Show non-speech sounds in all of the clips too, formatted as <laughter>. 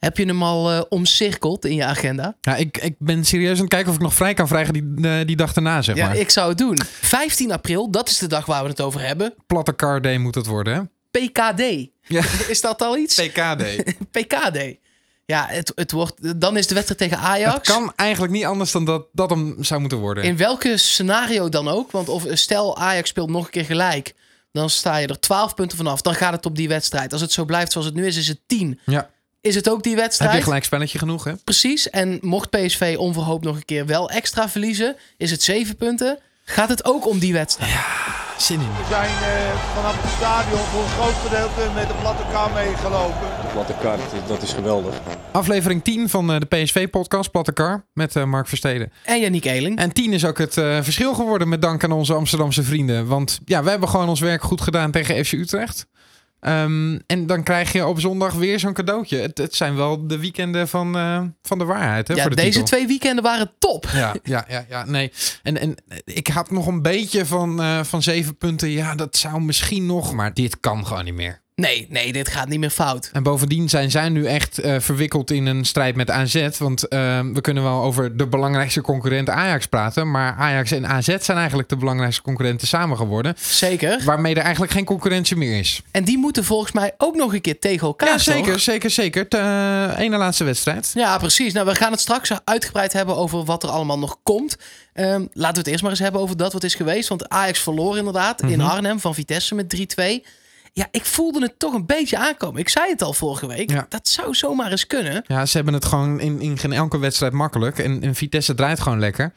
Heb je hem al uh, omcirkeld in je agenda? Ja, ik, ik ben serieus aan het kijken of ik nog vrij kan vragen die, uh, die dag daarna, zeg ja, maar. ik zou het doen. 15 april, dat is de dag waar we het over hebben. Platte car day moet het worden, hè? PKD. Ja. <laughs> Is dat al iets? PKD. <laughs> PKD. Ja, het, het wordt, dan is de wedstrijd tegen Ajax. Het kan eigenlijk niet anders dan dat dat hem zou moeten worden. In welke scenario dan ook. Want of, stel Ajax speelt nog een keer gelijk. Dan sta je er 12 punten vanaf. Dan gaat het op die wedstrijd. Als het zo blijft zoals het nu is, is het 10. Ja. Is het ook die wedstrijd? Heb je gelijk spelletje genoeg, hè? Precies. En mocht PSV onverhoopt nog een keer wel extra verliezen, is het 7 punten. Gaat het ook om die wedstrijd? Ja, zin in. We zijn uh, vanaf het stadion voor een groot gedeelte met de platte kar meegelopen. De platte kar, dat is geweldig. Aflevering 10 van uh, de PSV-podcast Platte Kar met uh, Mark Versteden. En Yannick Eeling. En 10 is ook het verschil geworden met dank aan onze Amsterdamse vrienden. Want ja, we hebben gewoon ons werk goed gedaan tegen FC Utrecht. Um, en dan krijg je op zondag weer zo'n cadeautje. Het, het, zijn wel de weekenden van, uh, van de waarheid. Hè, ja, voor de deze titel. twee weekenden waren top. Ja, ja, ja, ja nee. En, en ik had nog een beetje van, uh, van zeven punten. Ja, dat zou misschien nog. Maar dit kan gewoon niet meer. Nee, nee, dit gaat niet meer fout. En bovendien zijn zij nu echt uh, verwikkeld in een strijd met AZ. Want uh, we kunnen wel over de belangrijkste concurrent Ajax praten. Maar Ajax en AZ zijn eigenlijk de belangrijkste concurrenten samen geworden. Zeker. Waarmee er eigenlijk geen concurrentie meer is. En die moeten volgens mij ook nog een keer tegen elkaar. Ja, zeker, toch? zeker, zeker. De uh, ene laatste wedstrijd. Ja, precies. Nou, we gaan het straks uitgebreid hebben over wat er allemaal nog komt. Um, laten we het eerst maar eens hebben over dat wat is geweest. Want Ajax verloor inderdaad mm -hmm. in Arnhem van Vitesse met 3-2. Ja, ik voelde het toch een beetje aankomen. Ik zei het al vorige week. Ja. Dat zou zomaar eens kunnen. Ja, ze hebben het gewoon in, in geen elke wedstrijd makkelijk. En, en Vitesse draait gewoon lekker.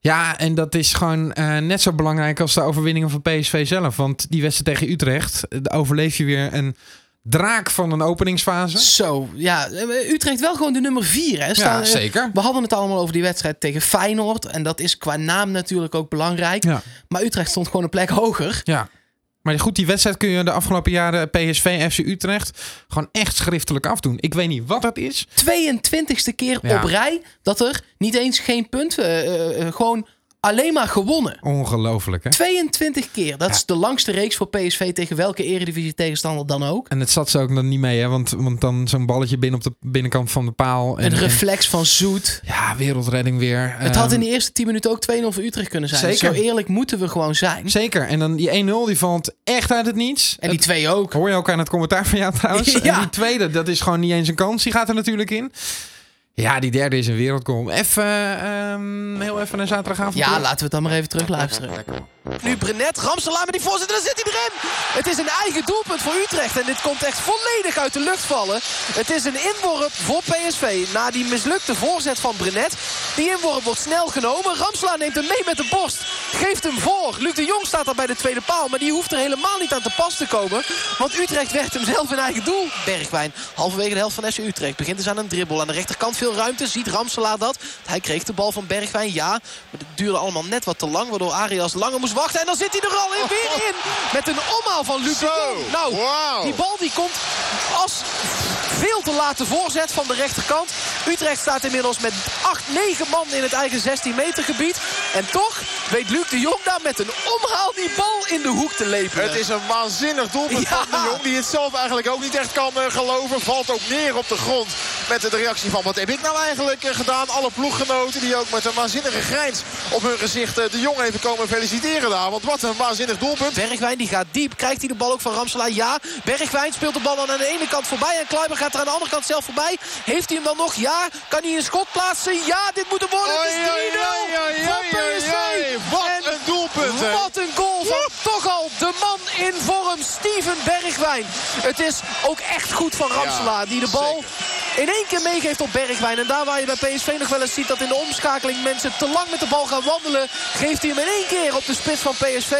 Ja, en dat is gewoon uh, net zo belangrijk als de overwinningen van PSV zelf. Want die wedstrijd tegen Utrecht, overleef je weer een draak van een openingsfase. Zo, ja. Utrecht wel gewoon de nummer vier. Hè? Staan, ja, zeker. We hadden het allemaal over die wedstrijd tegen Feyenoord. En dat is qua naam natuurlijk ook belangrijk. Ja. Maar Utrecht stond gewoon een plek hoger. Ja. Maar goed, die wedstrijd kun je de afgelopen jaren PSV, FC Utrecht gewoon echt schriftelijk afdoen. Ik weet niet wat dat is. 22e keer ja. op rij dat er niet eens geen punten, uh, uh, gewoon alleen maar gewonnen. Ongelooflijk, hè? 22 keer. Dat ja. is de langste reeks voor PSV tegen welke eredivisie tegenstander dan ook. En het zat ze ook dan niet mee, hè? Want, want dan zo'n balletje binnen op de binnenkant van de paal. En, een reflex en, van Zoet. Ja, wereldredding weer. Het had in de eerste 10 minuten ook 2-0 voor Utrecht kunnen zijn. Zeker. Zo eerlijk moeten we gewoon zijn. Zeker. En dan die 1-0 die valt echt uit het niets. En die 2 ook. Hoor je ook aan het commentaar van jou trouwens. <laughs> Ja. En die tweede, dat is gewoon niet eens een kans. Die gaat er natuurlijk in. Ja, die derde is een wereldgoal. Even, um, heel even naar zaterdagavond. Ja, terug. laten we het dan maar even terug luisteren. Nu Brenet, Ramselaar met die voorzitter, dan zit hij erin. Het is een eigen doelpunt voor Utrecht en dit komt echt volledig uit de lucht vallen. Het is een inworp voor PSV na die mislukte voorzet van Brenet. Die inworp wordt snel genomen. Ramselaar neemt hem mee met de borst, geeft hem voor. Luc de Jong staat daar bij de tweede paal, maar die hoeft er helemaal niet aan te pas te komen. Want Utrecht werkt hem zelf in eigen doel. Bergwijn, halverwege de helft van SC Utrecht, begint dus aan een dribbel. Aan de rechterkant veel ruimte, ziet Ramselaar dat. Hij kreeg de bal van Bergwijn, ja. Maar het duurde allemaal net wat te lang, waardoor Arias langer moest wachten. En dan zit hij er al in, weer <laughs> in. Met een omhaal van Luc. Nou, wow. die bal die komt als veel te late voorzet van de rechterkant. Utrecht staat inmiddels met 8, 9 man in het eigen 16 meter gebied. En toch weet Luc de Jong daar met een omhaal die bal in de hoek te lepelen. Het is een waanzinnig doelpunt ja. van de Jong. Die het zelf eigenlijk ook niet echt kan uh, geloven. Valt ook neer op de grond met de reactie van wat heb ik nou eigenlijk uh, gedaan. Alle ploeggenoten die ook met een waanzinnige grijns op hun gezicht uh, de Jong even komen feliciteren daar. Want wat een waanzinnig doelpunt. Bergwijn die gaat diep. Krijgt hij de bal ook van Ramselaar? Ja. Bergwijn speelt de bal dan aan de ene kant voorbij. En Kluiber gaat er aan de andere kant zelf voorbij. Heeft hij hem dan nog? Ja. Kan hij een schot plaatsen? Ja, dit moet er worden. Het is 3-0 van PSV. Wat en een doelpunt. Hè? Wat een goal van toch al de man in vorm. Steven Bergwijn. Het is ook echt goed van Ramselaar. Die de bal... In één keer meegeeft op Bergwijn. En daar waar je bij PSV nog wel eens ziet dat in de omschakeling mensen te lang met de bal gaan wandelen. Geeft hij hem in één keer op de spits van PSV.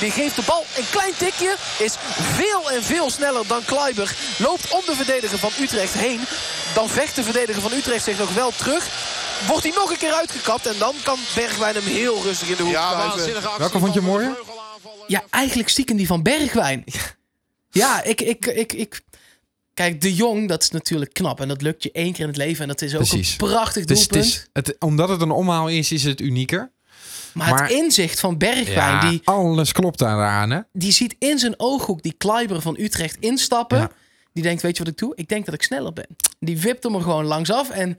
Die geeft de bal een klein tikje. Is veel en veel sneller dan Kluiber. Loopt om de verdediger van Utrecht heen. Dan vecht de verdediger van Utrecht zich nog wel terug. Wordt hij nog een keer uitgekapt. En dan kan Bergwijn hem heel rustig in de hoek ja, Welke vond je mooier? Ja, eigenlijk stiekem die van Bergwijn. Ja, ik... ik, ik, ik Kijk, De Jong, dat is natuurlijk knap. En dat lukt je één keer in het leven. En dat is ook Precies. een prachtig Dus doelpunt. het is, het, omdat het een omhaal is, is het unieker. maar, maar- het inzicht van Bergwijn, Ja, die, alles klopt daaraan, hè? die ziet in zijn ooghoek die Kleiber van Utrecht instappen. Ja. Die denkt, weet je wat ik doe? Ik denk dat ik sneller ben. Die wipt hem er gewoon langs af en...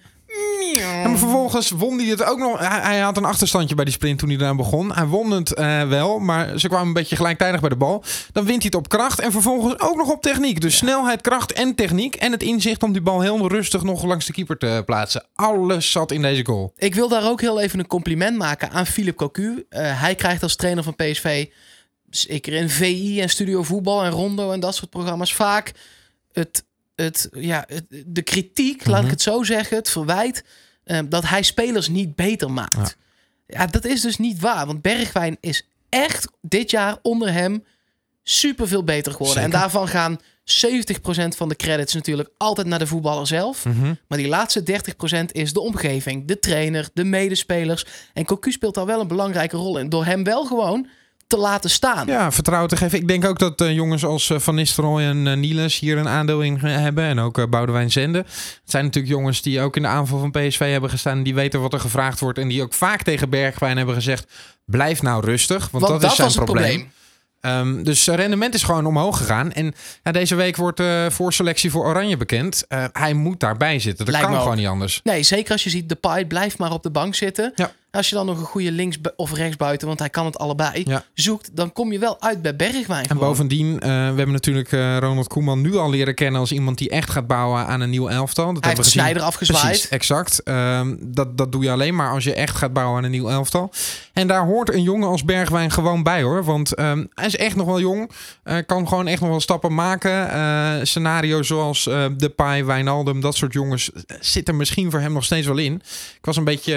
Ja, maar vervolgens won hij het ook nog. Hij, hij had een achterstandje bij die sprint toen hij eraan begon. Hij won het eh, wel, maar ze kwamen een beetje gelijktijdig bij de bal. Dan wint hij het op kracht en vervolgens ook nog op techniek. Dus snelheid, kracht en techniek. En het inzicht om die bal heel rustig nog langs de keeper te plaatsen. Alles zat in deze goal. Ik wil daar ook heel even een compliment maken aan Philippe Cocu. Uh, hij krijgt als trainer van PSV, zeker in VI en Studio Voetbal en Rondo en dat soort programma's, vaak het het, ja, de kritiek, laat ik mhm. het zo zeggen, het verwijt ehm, dat hij spelers niet beter maakt. Ja. dat is dus niet waar. Want Bergwijn is echt dit jaar onder hem super veel beter geworden. En daarvan gaan 70% van de credits natuurlijk altijd naar de voetballer zelf. Mhm. Maar die laatste 30% is de omgeving, de trainer, de medespelers. En Cocu speelt daar wel een belangrijke rol in. Door hem wel gewoon te laten staan. Ja, vertrouwen te geven. Ik denk ook dat uh, jongens als uh, Van Nistelrooy en uh, Niels hier een aandeel in hebben. En ook Boudewijn Zende. Het zijn natuurlijk jongens die ook in de aanval van PSV hebben gestaan. Die weten wat er gevraagd wordt. En die ook vaak tegen Bergwijn hebben gezegd... blijf nou rustig, want, want dat, is zijn probleem. probleem. Um, dus rendement is gewoon omhoog gegaan. En ja, deze week wordt de voorselectie voor Oranje bekend. Uh, hij moet daarbij zitten. Dat kan gewoon niet anders. Nee, zeker als je ziet, de Pai blijft maar op de bank zitten. Ja. Als je dan nog een goede links- of rechtsbuiten, want hij kan het allebei, zoekt, dan kom je wel uit bij Bergwijn. En bovendien, uh, we hebben natuurlijk uh, Ronald Koeman nu al leren kennen als iemand die echt gaat bouwen aan een nieuw elftal. Dat hij heeft Snijder afgezwaaid. Precies, exact. Uh, dat, dat doe je alleen maar als je echt gaat bouwen aan een nieuw elftal. En daar hoort een jongen als Bergwijn gewoon bij hoor. Want um, hij is echt nog wel jong. Uh, kan gewoon echt nog wel stappen maken. scenario's zoals De Pai, Wijnaldum, dat soort jongens zitten misschien voor hem nog steeds wel in. Ik was een beetje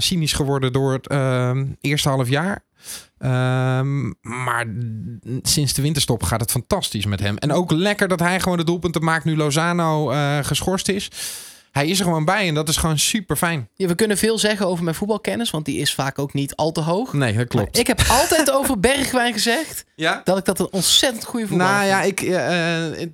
cynisch geworden door het ehm, eerste half jaar. Ehm, maar sinds de winterstop gaat het fantastisch met hem. En ook lekker dat hij gewoon de doelpunten maakt nu Lozano uh, geschorst is hij is er gewoon bij en dat is gewoon super fijn. Ja, we kunnen veel zeggen over mijn voetbalkennis, want die is vaak ook niet al te hoog. Nee, dat klopt. ik heb altijd <laughs> over Bergwijn gezegd ja? dat ik dat een ontzettend goede voetballer Nou ja, ik, uh,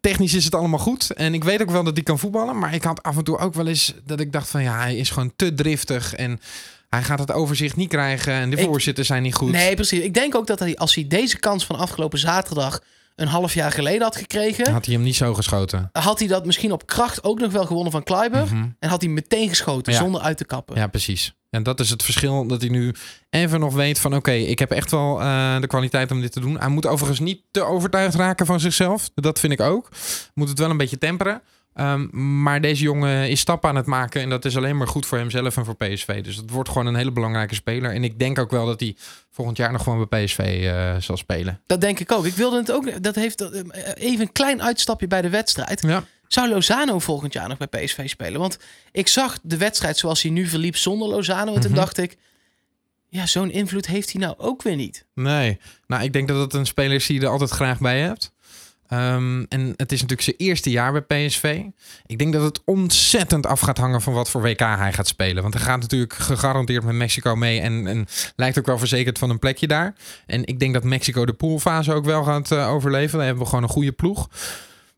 technisch is het allemaal goed. En ik weet ook wel dat hij kan voetballen. Maar ik had af en toe ook wel eens dat ik dacht van ja, hij is gewoon te driftig en... Hij gaat het overzicht niet krijgen en de voorzitters zijn niet goed. Nee, precies. Ik denk ook dat hij, als hij deze kans van afgelopen zaterdag een half jaar geleden had gekregen. Had hij hem niet zo geschoten? Had hij dat misschien op kracht ook nog wel gewonnen van Kleiber. Mhm. En had hij meteen geschoten zonder uit te kappen. Ja, precies. En dat is het verschil dat hij nu even nog weet van... oké, ik heb echt wel uh, de kwaliteit om dit te doen. Hij moet overigens niet te overtuigd raken van zichzelf. Dat vind ik ook. Moet het wel een beetje temperen. Um, maar deze jongen is stappen aan het maken. En dat is alleen maar goed voor hemzelf en voor PSV. Dus het wordt gewoon een hele belangrijke speler. En ik denk ook wel dat hij volgend jaar nog gewoon bij PSV uh, zal spelen. Dat denk ik ook. Ik wilde het ook. Dat heeft uh, even een klein uitstapje bij de wedstrijd. Ja. Zou Lozano volgend jaar nog bij PSV spelen? Want ik zag de wedstrijd zoals hij nu verliep zonder Lozano. En toen mhm. dacht ik. Ja, zo'n invloed heeft hij nou ook weer niet. Nee. Nou, ik denk dat het een speler is die je er altijd graag bij hebt. Um, en het is natuurlijk zijn eerste jaar bij PSV. Ik denk dat het ontzettend af gaat hangen van wat voor WK hij gaat spelen. Want hij gaat natuurlijk gegarandeerd met Mexico mee. En, en lijkt ook wel verzekerd van een plekje daar. En ik denk dat Mexico de poolfase ook wel gaat uh, overleven. Daar hebben we gewoon een goede ploeg.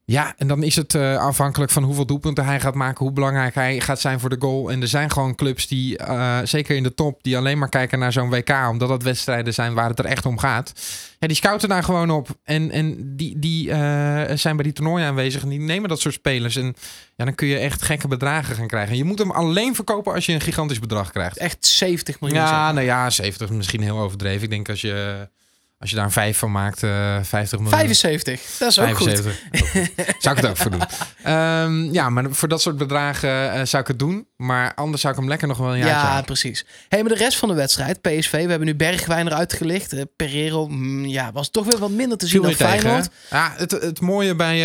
Ja, en dan is het uh, afhankelijk van hoeveel doelpunten hij gaat maken, hoe belangrijk hij gaat zijn voor de goal. En er zijn gewoon clubs die, uh, zeker in de top, die alleen maar kijken naar zo'n WK, omdat dat wedstrijden zijn waar het er echt om gaat. Ja, die scouten daar gewoon op. En, en die, die uh, zijn bij die toernooien aanwezig en die nemen dat soort spelers. En ja, dan kun je echt gekke bedragen gaan krijgen. Je moet hem alleen verkopen als je een gigantisch bedrag krijgt. Echt 70 miljoen. Ja, nou ja, 70 misschien heel overdreven. Ik denk als je als je daar een 5 van maakt, uh, eh, 50 miljoen. 75, dat is ook 75. goed. zou ik het ook voor doen. Um, <laughs> ja, maar voor dat soort bedragen uh, zou ik het doen. Maar anders zou ik hem lekker nog wel een jaar Ja, precies. Hey, maar de rest van de wedstrijd, PSV, we hebben nu Bergwijn eruit gelicht. Uh, Pereiro, mm, ja, was toch weer wat minder te zien dan Feyenoord. ja, het, het mooie bij,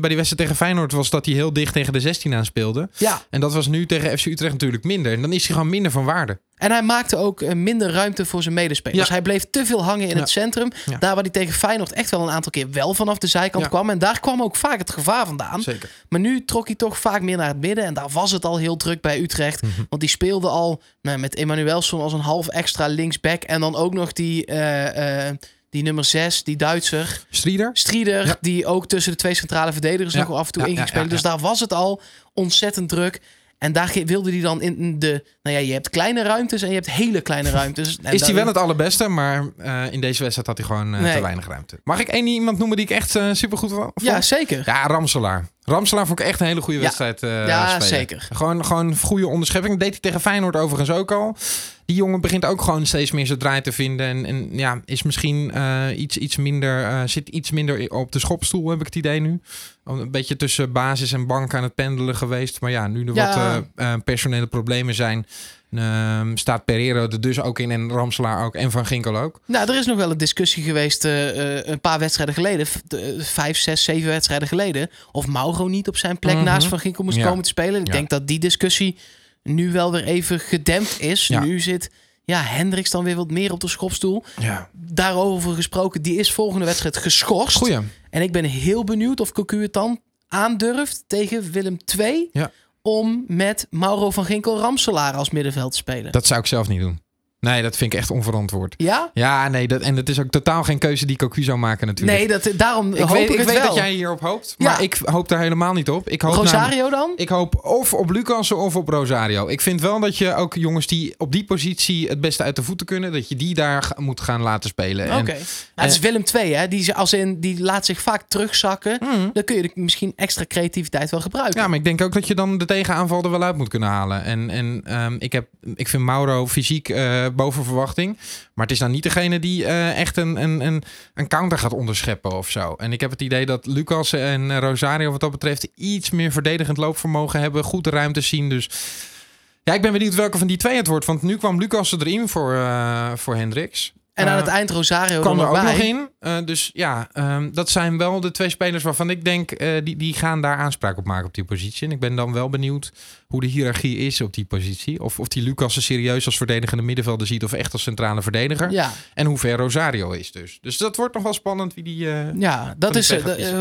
bij die wedstrijd tegen Feyenoord was dat hij heel dicht tegen de 16 aan speelde. Ja. En dat was nu tegen FC Utrecht natuurlijk minder. En dan is hij gewoon minder van waarde. En hij maakte ook eh, minder ruimte voor zijn medespelers. Hij bleef te veel hangen in het centrum. Daar waar hij tegen Feyenoord echt wel een aantal keer wel vanaf de zijkant kwam. En daar kwam ook vaak het gevaar vandaan. Zeker. Maar nu trok hij toch vaak meer naar het midden. En daar was het al heel druk bij Utrecht. Mhm. Want die speelde al nou, met Emmanuelson als een half extra linksback. En dan ook nog die... Uh, die nummer 6, die Duitser. Strieder. Strieder, die ook tussen de twee centrale verdedigers nog af en toe ja, inging spelen. Dus daar was het al ontzettend druk. En daar wilde hij dan in de... Nou ja, je hebt kleine ruimtes en je hebt hele kleine ruimtes. <laughs> En Is hij wel het allerbeste, maar eh, in deze wedstrijd had hij gewoon eh, Nee. te weinig ruimte. Mag ik één iemand noemen die ik echt super supergoed vond? Ja, zeker. Ja, Ramselaar. Ramselaar vond ik echt een hele goede Ja. wedstrijd eh Ja, spelen. zeker. Gewoon, gewoon goede onderschepping. Deed hij tegen Feyenoord overigens ook al. Die jongen begint ook gewoon steeds meer zijn draai te vinden. En, en ja, is misschien eh, iets, iets minder, eh, zit iets minder op de schopstoel, heb ik het idee nu. Een beetje tussen basis en bank aan het pendelen geweest. Maar ja, nu er Ja. wat eh, personele problemen zijn, ehm, staat Pereiro er dus ook in. En Ramselaar ook. En Van Ginkel ook. Nou, er is nog wel een discussie geweest een paar wedstrijden geleden. vijf, zes, zeven wedstrijden geleden. Of Mauro niet op zijn plek Mhm. naast Van Ginkel moest Ja. komen te spelen. Ik Ja. denk dat die discussie nu wel weer even gedempt is. Ja. Nu zit ja, Hendricks dan weer wat meer op de schopstoel. Ja. Daarover gesproken, die is volgende wedstrijd geschorst. Goeie. En ik ben heel benieuwd of Cocu het dan aandurft tegen Willem II... Ja. om met Mauro van Ginkel Ramselaar als middenveld te spelen. Dat zou ik zelf niet doen. Nee, dat vind ik echt onverantwoord. Ja? Ja, nee, dat, en dat is ook totaal geen keuze die Cocu zou maken natuurlijk. Nee, dat, daarom ik hoop weet, ik, ik het weet wel. dat jij hierop hoopt, maar Ja. ik hoop daar helemaal niet op. Ik hoop Rosario dan? ik hoop of op Lucas of op Rosario. Ik vind wel dat je ook jongens die op die positie het beste uit de voeten kunnen, dat je die daar moet gaan laten spelen. Oké. En- Nou, het is Willem II, hè? Die, als in, die laat zich vaak terugzakken. Mhm. Dan kun je misschien extra creativiteit wel gebruiken. Ja, maar ik denk ook dat je dan de tegenaanval er wel uit moet kunnen halen. En, en ehm, ik, heb, ik vind Mauro fysiek eh, boven verwachting. Maar het is nou niet degene die eh, echt een, een, een, een counter gaat onderscheppen of zo. En ik heb het idee dat Lucas en Rosario wat dat betreft iets meer verdedigend loopvermogen hebben. Goed ruimte zien. Dus ja, ik ben benieuwd welke van die twee het wordt. Want nu kwam Lucas erin voor, eh, voor Hendricks. En aan Eh, het eind Rosario kwam er ook bij. nog in. Eh, dus ja, ehm, dat zijn wel de twee spelers waarvan ik denk... eh, die, die gaan daar aanspraak op maken op die positie. En ik ben dan wel benieuwd hoe de hiërarchie is op die positie. Of, of die Lucas er serieus als verdedigende middenvelder ziet... of echt als centrale verdediger. Ja, En hoe ver Rosario is dus. Dus dat wordt nog wel spannend wie die... ja dat is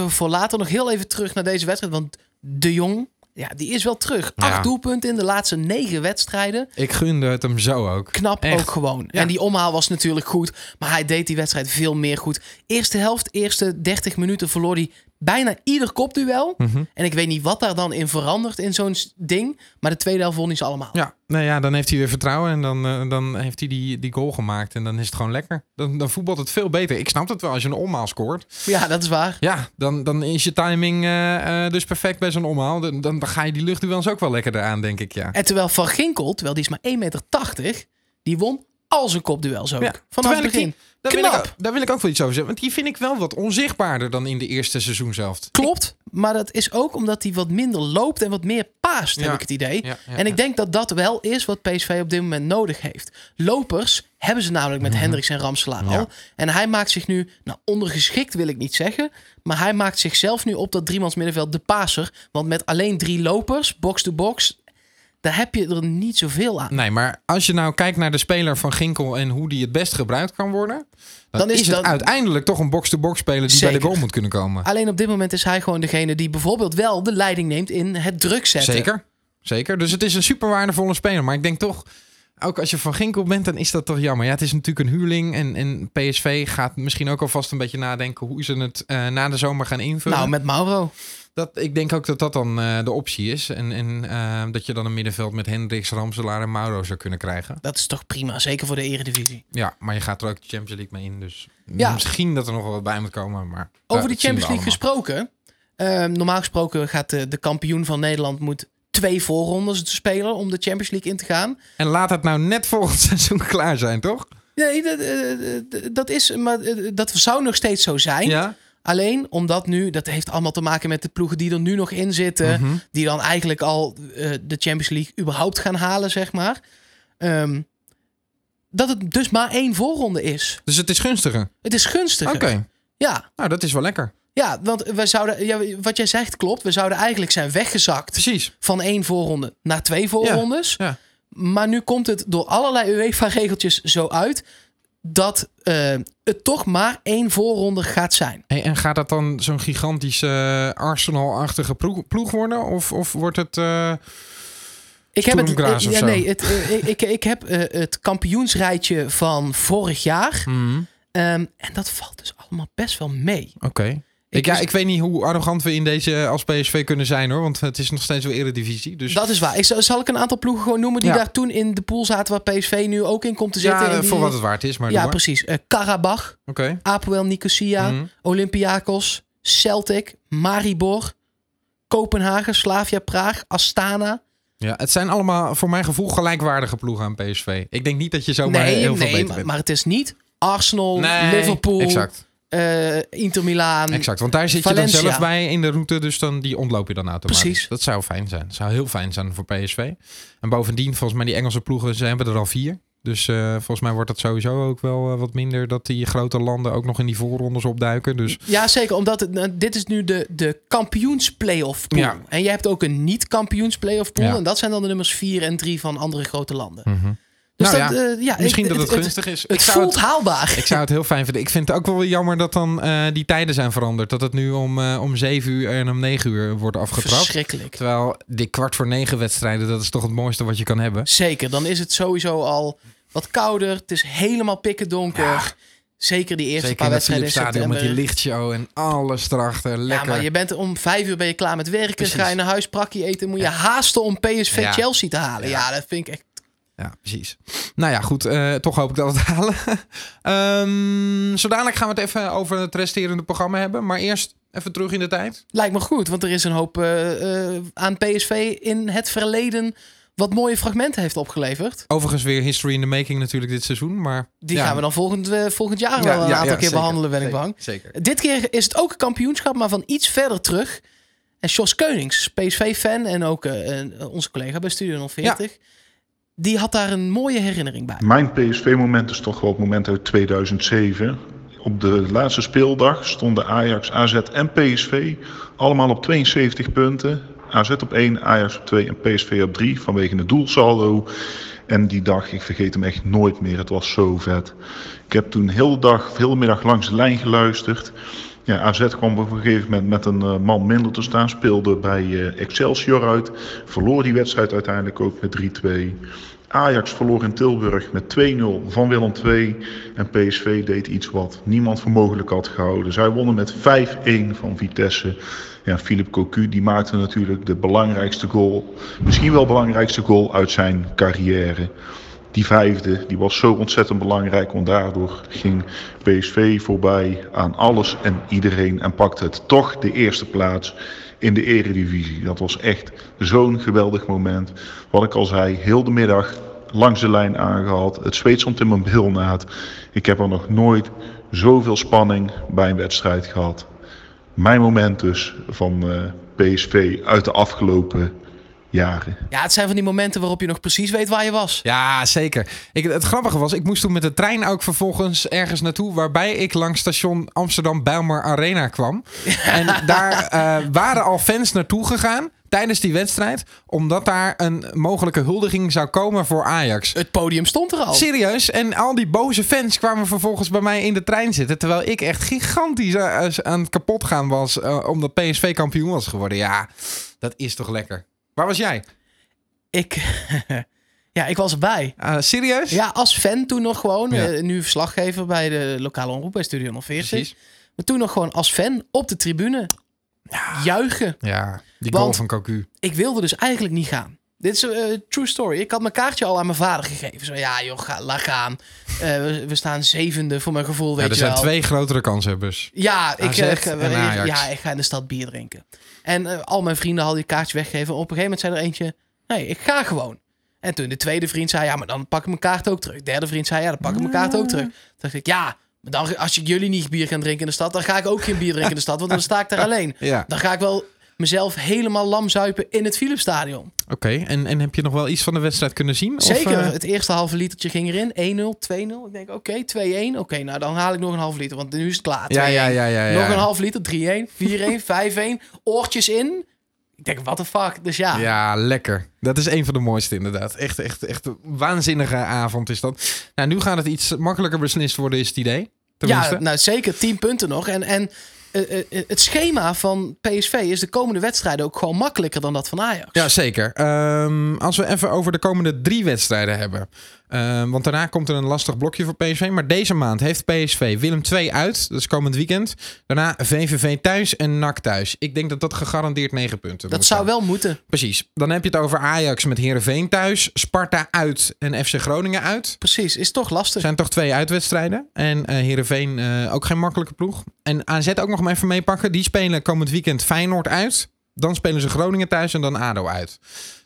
voor later nog heel even terug naar deze wedstrijd. Want De Jong, ja, die is wel terug. Ja. Acht doelpunten in de laatste negen wedstrijden. Ik gunde het hem zo ook. Knap Echt. ook gewoon. Ja. En die omhaal was natuurlijk goed. Maar hij deed die wedstrijd veel meer goed. Eerste helft, eerste 30 minuten verloor hij bijna ieder kopduel. Mhm. En ik weet niet wat daar dan in verandert in zo'n ding. Maar de tweede helft won hij ze allemaal. Ja, nou ja, dan heeft hij weer vertrouwen en dan, eh, dan heeft hij die, die goal gemaakt. En dan is het gewoon lekker. Dan, dan voetbalt het veel beter. Ik snap het wel als je een omhaal scoort. Ja, dat is waar. Ja, dan, dan is je timing eh, eh, dus perfect bij zo'n omhaal. Dan, dan, dan ga je die luchtduels ook wel lekker eraan, denk ik, ja. En terwijl Van Ginkel, terwijl die is maar 1,80 meter, die won al zijn kopduels ook. Ja, Vanaf het die- begin. Daar wil, ik, Knap. daar wil ik ook wel iets over zeggen. Want die vind ik wel wat onzichtbaarder dan in de eerste seizoen zelf. Klopt, maar dat is ook omdat hij wat minder loopt en wat meer paast, heb ik het idee. Ja, en ik denk dat dat wel is wat PSV op dit moment nodig heeft. Lopers hebben ze namelijk met Hendricks en Ramselaar al. En hij maakt zich nu, nou ondergeschikt wil ik niet zeggen, maar hij maakt zichzelf nu op dat driemans middenveld de paser. Want met alleen drie lopers, box-to-box, daar heb je er niet zoveel aan. Nee, maar als je nou kijkt naar de speler van Ginkel en hoe die het best gebruikt kan worden, dan, Dan is is, het dat- uiteindelijk toch een box-to-box speler die bij de goal moet kunnen komen. Alleen op dit moment is hij gewoon degene die bijvoorbeeld wel de leiding neemt in het druk zetten. Zeker, zeker. Dus het is een super waardevolle speler. Maar ik denk toch, ook als je van Ginkel bent, dan is dat toch jammer. Ja, het is natuurlijk een huurling en, en PSV gaat misschien ook alvast een beetje nadenken hoe ze het eh, na de zomer gaan invullen. Nou, met Mauro. Dat, ik denk ook dat dat dan eh, de optie is. En, en eh, dat je dan een middenveld met Hendricks, Ramselaar en Mauro zou kunnen krijgen. Dat is toch prima, zeker voor de eredivisie. Ja, maar je gaat er ook de Champions League mee in. Dus Ja. misschien dat er nog wel wat bij moet komen. Maar Over de Champions League gesproken. ehm, normaal gesproken gaat de, de kampioen van Nederland moet twee voorrondes te spelen om de Champions League in te gaan. En laat het nou net volgend <laughs> seizoen klaar zijn, toch? Nee, dat, eh, eh, dat is, maar eh, dat zou nog steeds zo zijn. Ja. Alleen omdat nu, dat heeft allemaal te maken met de ploegen die er nu nog in zitten, Mhm. die dan eigenlijk al eh, de Champions League überhaupt gaan halen, zeg maar. Ehm, dat het dus maar één voorronde is. Dus het is gunstiger. Het is gunstiger. Oké, Ja, nou dat is wel lekker. ja, want we zouden, ja, wat jij zegt klopt. We zouden eigenlijk zijn weggezakt Precies. van één voorronde naar twee voorrondes. Ja. Maar nu komt het door allerlei UEFA-regeltjes zo uit dat eh, het toch maar één voorronde gaat zijn. En gaat dat dan zo'n gigantische eh, Arsenal-achtige ploeg, worden? Of, of wordt het... eh, Ik heb het, ja, nee, het, ik, ik, heb het kampioensrijtje van vorig jaar. hmm, Ehm, en dat valt dus allemaal best wel mee. Oké. Ik, ja, ik weet niet hoe arrogant we in deze als PSV kunnen zijn hoor. Want het is nog steeds wel eredivisie. Dus Dat is waar. Ik, zal- ik een aantal ploegen gewoon noemen die Ja. daar toen in de pool zaten waar PSV nu ook in komt te zitten? ja, die- voor wat het waard is. Maar ja, maar. precies. Eh Karabach, Oké. Apoel Nicosia, Mhm. Olympiakos, Celtic, Maribor, Kopenhagen, Slavia Praag, Astana. Ja, het zijn allemaal voor mijn gevoel gelijkwaardige ploegen aan PSV. Ik denk niet dat je zomaar nee, heel veel nee beter maar, bent. maar het is niet Arsenal, Nee, Liverpool, Exact, eh, Inter Milaan. exact. Want daar zit je dan zelf bij in de route. Dus dan, die ontloop je dan automatisch. Precies. Dat zou fijn zijn. Dat zou heel fijn zijn voor PSV. En bovendien, volgens mij die Engelse ploegen, ze hebben er al vier. Dus eh, volgens mij wordt het sowieso ook wel eh, wat minder dat die grote landen ook nog in die voorrondes opduiken. Dus Ja, zeker. Omdat het, nou, dit is nu de, de kampioens-playoff pool. Ja. En je hebt ook een niet-kampioens-playoff pool. Ja. En dat zijn dan de nummers 4 en 3 van andere grote landen. mhm. Dus Nou dat, ja, eh, ja, misschien ik- dat het, gunstig is. Het, ik, zou voelt het, haalbaar. ik zou het heel fijn vinden. Ik vind het ook wel jammer dat dan eh, die tijden zijn veranderd. Dat het nu om, eh, om 7 uur en om 9 uur wordt afgetrapt. Verschrikkelijk. Terwijl die kwart voor negen wedstrijden, dat is toch het mooiste wat je kan hebben. Zeker. Dan is het sowieso al wat kouder. Het is helemaal pikken donker. Ja. Zeker die eerste Zeker paar in het wedstrijden in Philipsstadion met die lichtshow en alles erachter. Ja, Lekker. maar je bent om vijf uur ben je klaar met werken. Precies. Ga je naar huis, prakje eten. Moet je haasten om PSV Ja. Chelsea te halen. Ja. Ja. dat vind ik echt... Ja, precies. Nou ja, goed. eh, toch hoop ik dat we het halen. <laughs> Ehm zo dadelijk gaan we het even over het resterende programma hebben. Maar eerst even terug in de tijd. Lijkt me goed, want er is een hoop eh, eh, aan PSV in het verleden... wat mooie fragmenten heeft opgeleverd. Overigens weer history in the making natuurlijk dit seizoen. Maar Die ja. gaan we dan volgend, volgend jaar Ja, wel een ja, aantal keer zeker. behandelen, ben ik bang. Zeker. Dit keer is het ook een kampioenschap, maar van iets verder terug. En Jos Keunings, PSV-fan en ook onze collega bij Studio 040... die had daar een mooie herinnering bij. Mijn PSV-moment is toch wel het moment uit 2007. Op de laatste speeldag stonden Ajax, AZ en PSV allemaal op 72 punten. AZ op 1, Ajax op 2 en PSV op 3 vanwege het doelsaldo. En die dag, ik vergeet hem echt nooit meer. Het was zo vet. Ik heb toen heel de dag, heel de middag langs de lijn geluisterd. Ja, AZ kwam op een gegeven moment met een eh, man minder te staan. Speelde bij eh, Excelsior uit. Verloor die wedstrijd uiteindelijk ook met 3-2. Ajax verloor in Tilburg met 2-0 van Willem II. En PSV deed iets wat niemand voor mogelijk had gehouden. Zij wonnen met 5-1 van Vitesse. Ja, Philippe Cocu die maakte natuurlijk de belangrijkste goal. Misschien wel belangrijkste goal uit zijn carrière. Die vijfde die was zo ontzettend belangrijk, want daardoor ging PSV voorbij aan alles en iedereen en pakte het toch de eerste plaats in de eredivisie. Dat was echt zo'n geweldig moment. Wat ik al zei, heel de middag langs de lijn aangehaald. Het zweet stond in mijn bilnaad. Ik heb er nog nooit zoveel spanning bij een wedstrijd gehad. Mijn moment dus van eh, PSV uit de afgelopen jaren. Ja, het zijn van die momenten waarop je nog precies weet waar je was. Ja, zeker. Ik, het grappige was, ik moest toen met de trein ook vervolgens ergens naartoe... waarbij ik langs station Amsterdam Bijlmer Arena kwam. <laughs> En daar eh, waren al fans naartoe gegaan tijdens die wedstrijd... omdat daar een mogelijke huldiging zou komen voor Ajax. Het podium stond er al. Serieus? En al die boze fans kwamen vervolgens bij mij in de trein zitten... terwijl ik echt gigantisch eh, aan het kapot gaan was... eh, omdat PSV kampioen was geworden. Ja, dat is toch lekker. Waar was jij? Ik, <laughs> ja, ik was erbij. Ah, serieus? Ja, als fan toen nog gewoon. Ja. eh, nu verslaggever bij de lokale omroep bij Studio 040. Precies. Maar toen nog gewoon als fan op de tribune. Juichen. Ja, die Want- goal van Cocu. Ik wilde dus eigenlijk niet gaan. Dit is een eh, true story. Ik had mijn kaartje al aan mijn vader gegeven. Zo, ja joh, ga, laat gaan. Eh, we, we staan zevende voor mijn gevoel, weet Ja, er je zijn wel. twee grotere kanshebbers. Ja, ik, AZ eh, Ajax. ja, ik ga in de stad bier drinken. En al mijn vrienden hadden die kaartje weggegeven. Op een gegeven moment zei er eentje, nee, ik ga gewoon. En toen de tweede vriend zei, ja, maar dan pak ik mijn kaart ook terug. De derde vriend zei, ja, dan pak ik mijn kaart ook terug. Toen dacht ik, ja, maar dan, als ik jullie niet bier gaan drinken in de stad, dan ga ik ook geen bier drinken in de stad, want dan <laughs> sta ik daar alleen. Ja. Dan ga ik wel mezelf helemaal lam zuipen in het Philipsstadion. Oké, en, en heb je nog wel iets van de wedstrijd kunnen zien? Of, Zeker, eh, het eerste halve litertje ging erin. 1-0, 2-0. Ik denk, oké, 2-1. Oké, nou dan haal ik nog een half liter, want nu is het klaar. ja, 2-1. ja, ja, ja, ja. Nog een half liter, 3-1, 4-1, 5-1. Oortjes in. Ik denk, what the fuck. Dus ja, Ja, lekker. Dat is een van de mooiste inderdaad. Echt, echt, echt een waanzinnige avond is dat. Nou, nu gaat het iets makkelijker beslist worden, is het idee. Tenminste. ja nou zeker 10 punten nog. En, en het schema van PSV is de komende wedstrijden ook gewoon makkelijker dan dat van Ajax. Ja, zeker. Ehm, als we even over de komende drie wedstrijden hebben. Ehm, want daarna komt er een lastig blokje voor PSV. Maar deze maand heeft PSV Willem 2 uit. Dat is komend weekend. Daarna VVV thuis en NAC thuis. Ik denk dat dat gegarandeerd 9 punten Dat zou wel moeten. Precies. Dan heb je het over Ajax met Herenveen thuis. Sparta uit en FC Groningen uit. Precies, is toch lastig. zijn toch twee uitwedstrijden. En eh Heerenveen eh, ook geen makkelijke ploeg. En AZ ook nog maar even meepakken. Die spelen komend weekend Feyenoord uit. Dan spelen ze Groningen thuis en dan ADO uit.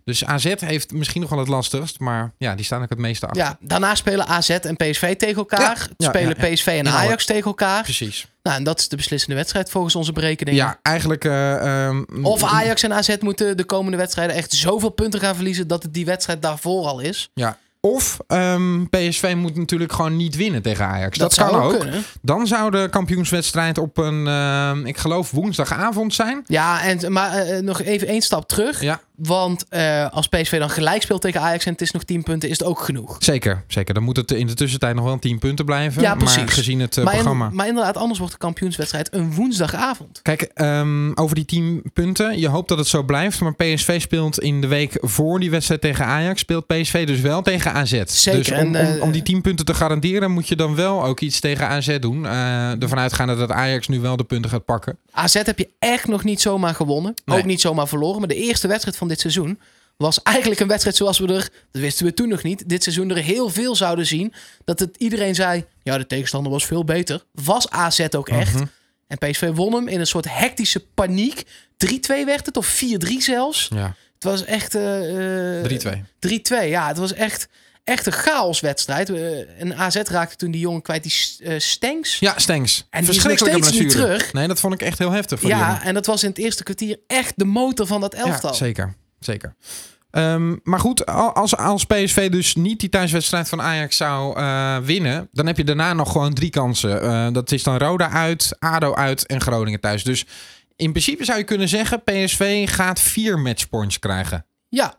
Dus AZ heeft misschien nog wel het lastigst. Maar ja, die staan ook het meeste achter. Ja, daarna spelen AZ en PSV tegen elkaar. Ja, spelen ja, ja. PSV en Ajax tegen elkaar. Precies. Nou, en dat is de beslissende wedstrijd volgens onze berekeningen. Ja, eigenlijk... eh, ehm, Of Ajax en AZ moeten de komende wedstrijden echt zoveel punten gaan verliezen dat het die wedstrijd daarvoor al is. Ja. Of ehm, PSV moet natuurlijk gewoon niet winnen tegen Ajax. Dat, zou kan ook. kunnen. Dan zou de kampioenswedstrijd op een, ehm, ik geloof, woensdagavond zijn. Ja, en, maar eh, nog even één stap terug. Ja, Want eh, als PSV dan gelijk speelt tegen Ajax en het is nog 10 punten, is het ook genoeg. zeker. Zeker. Dan moet het in de tussentijd nog wel 10 punten blijven. Ja, precies. Maar gezien het eh, maar, in- programma. maar inderdaad, anders wordt de kampioenswedstrijd een woensdagavond. Kijk, ehm, over die 10 punten. Je hoopt dat het zo blijft. Maar PSV speelt in de week voor die wedstrijd tegen Ajax. Speelt PSV dus wel tegen AZ. Zeker, Dus om, en, om, eh, om die 10 punten te garanderen, moet je dan wel ook iets tegen AZ doen. Ervan uitgaande dat Ajax nu wel de punten gaat pakken. AZ heb je echt nog niet zomaar gewonnen. Nee. Ook niet zomaar verloren. Maar de eerste wedstrijd van dit seizoen was eigenlijk een wedstrijd zoals we er, dat wisten we toen nog niet, dit seizoen er heel veel zouden zien. Dat het iedereen zei, ja, de tegenstander was veel beter. Was AZ ook echt. Mhm. En PSV won hem in een soort hectische paniek. 3-2 werd het, of 4-3 zelfs. Ja, Het was echt... eh, eh, 3-2. 3-2, ja. Het was echt, echt een chaoswedstrijd. Eh, en AZ raakte toen die jongen kwijt, die eh, Stenks. Ja, Stengs. En die is Verschrikkelijke nog steeds niet blessure. terug. Nee, dat vond ik echt heel heftig voor Ja, en dat was in het eerste kwartier echt de motor van dat elftal. Ja, zeker. zeker. Ehm, maar goed, al- als, als PSV dus niet die thuiswedstrijd van Ajax zou eh, winnen, dan heb je daarna nog gewoon drie kansen. Eh, dat is dan Roda uit, ADO uit en Groningen thuis. Dus in principe zou je kunnen zeggen, PSV gaat vier matchpoints krijgen. Ja,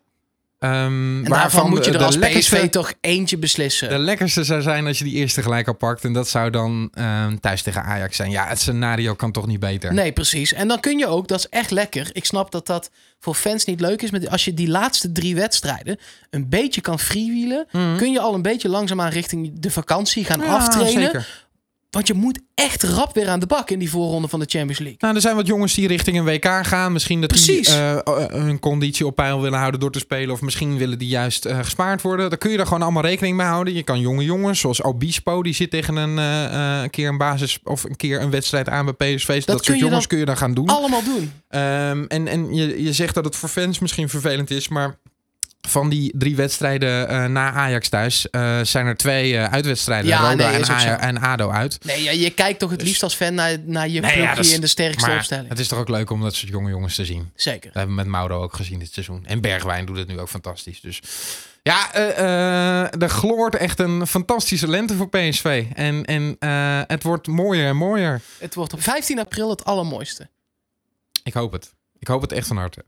Ehm, en daarvan moet je er als PSV toch eentje beslissen. De lekkerste zou zijn als je die eerste gelijk al pakt. En dat zou dan ehm, thuis tegen Ajax zijn. Ja, het scenario kan toch niet beter. Nee, precies. En dan kun je ook, dat is echt lekker. Ik snap dat dat voor fans niet leuk is. Maar als je die laatste drie wedstrijden een beetje kan freewheelen... kun je al een beetje langzaamaan richting de vakantie gaan Mhm. Ja, aftrainen. zeker. Want je moet echt rap weer aan de bak in die voorronde van de Champions League. Nou, er zijn wat jongens die richting een WK gaan. Misschien dat Precies. die eh, hun conditie op peil willen houden door te spelen. Of misschien willen die juist eh, gespaard worden. Daar kun je er gewoon allemaal rekening mee houden. Je kan jonge jongens, zoals Obispo, die zit tegen een keer een basis of een keer een wedstrijd aan bij PSV. Dat, soort jongens dan kun je dan gaan doen. Allemaal doen. Ehm, en en je, je zegt dat het voor fans misschien vervelend is, maar van die drie wedstrijden eh, na Ajax thuis eh, zijn er twee eh, uitwedstrijden. Ja, nee, en, ADO uit. Nee, ja, je kijkt toch het liefst als fan naar, naar je Nee, clubje in de sterkste Maar opstelling. het is toch ook leuk om dat soort jonge jongens te zien. Zeker. Dat hebben we met Mauro ook gezien dit seizoen. En Bergwijn doet het nu ook fantastisch. Dus ja, er gloort echt een fantastische lente voor PSV. En, en het wordt mooier en mooier. Het wordt op 15 april het allermooiste. Ik hoop het. Ik hoop het echt van harte.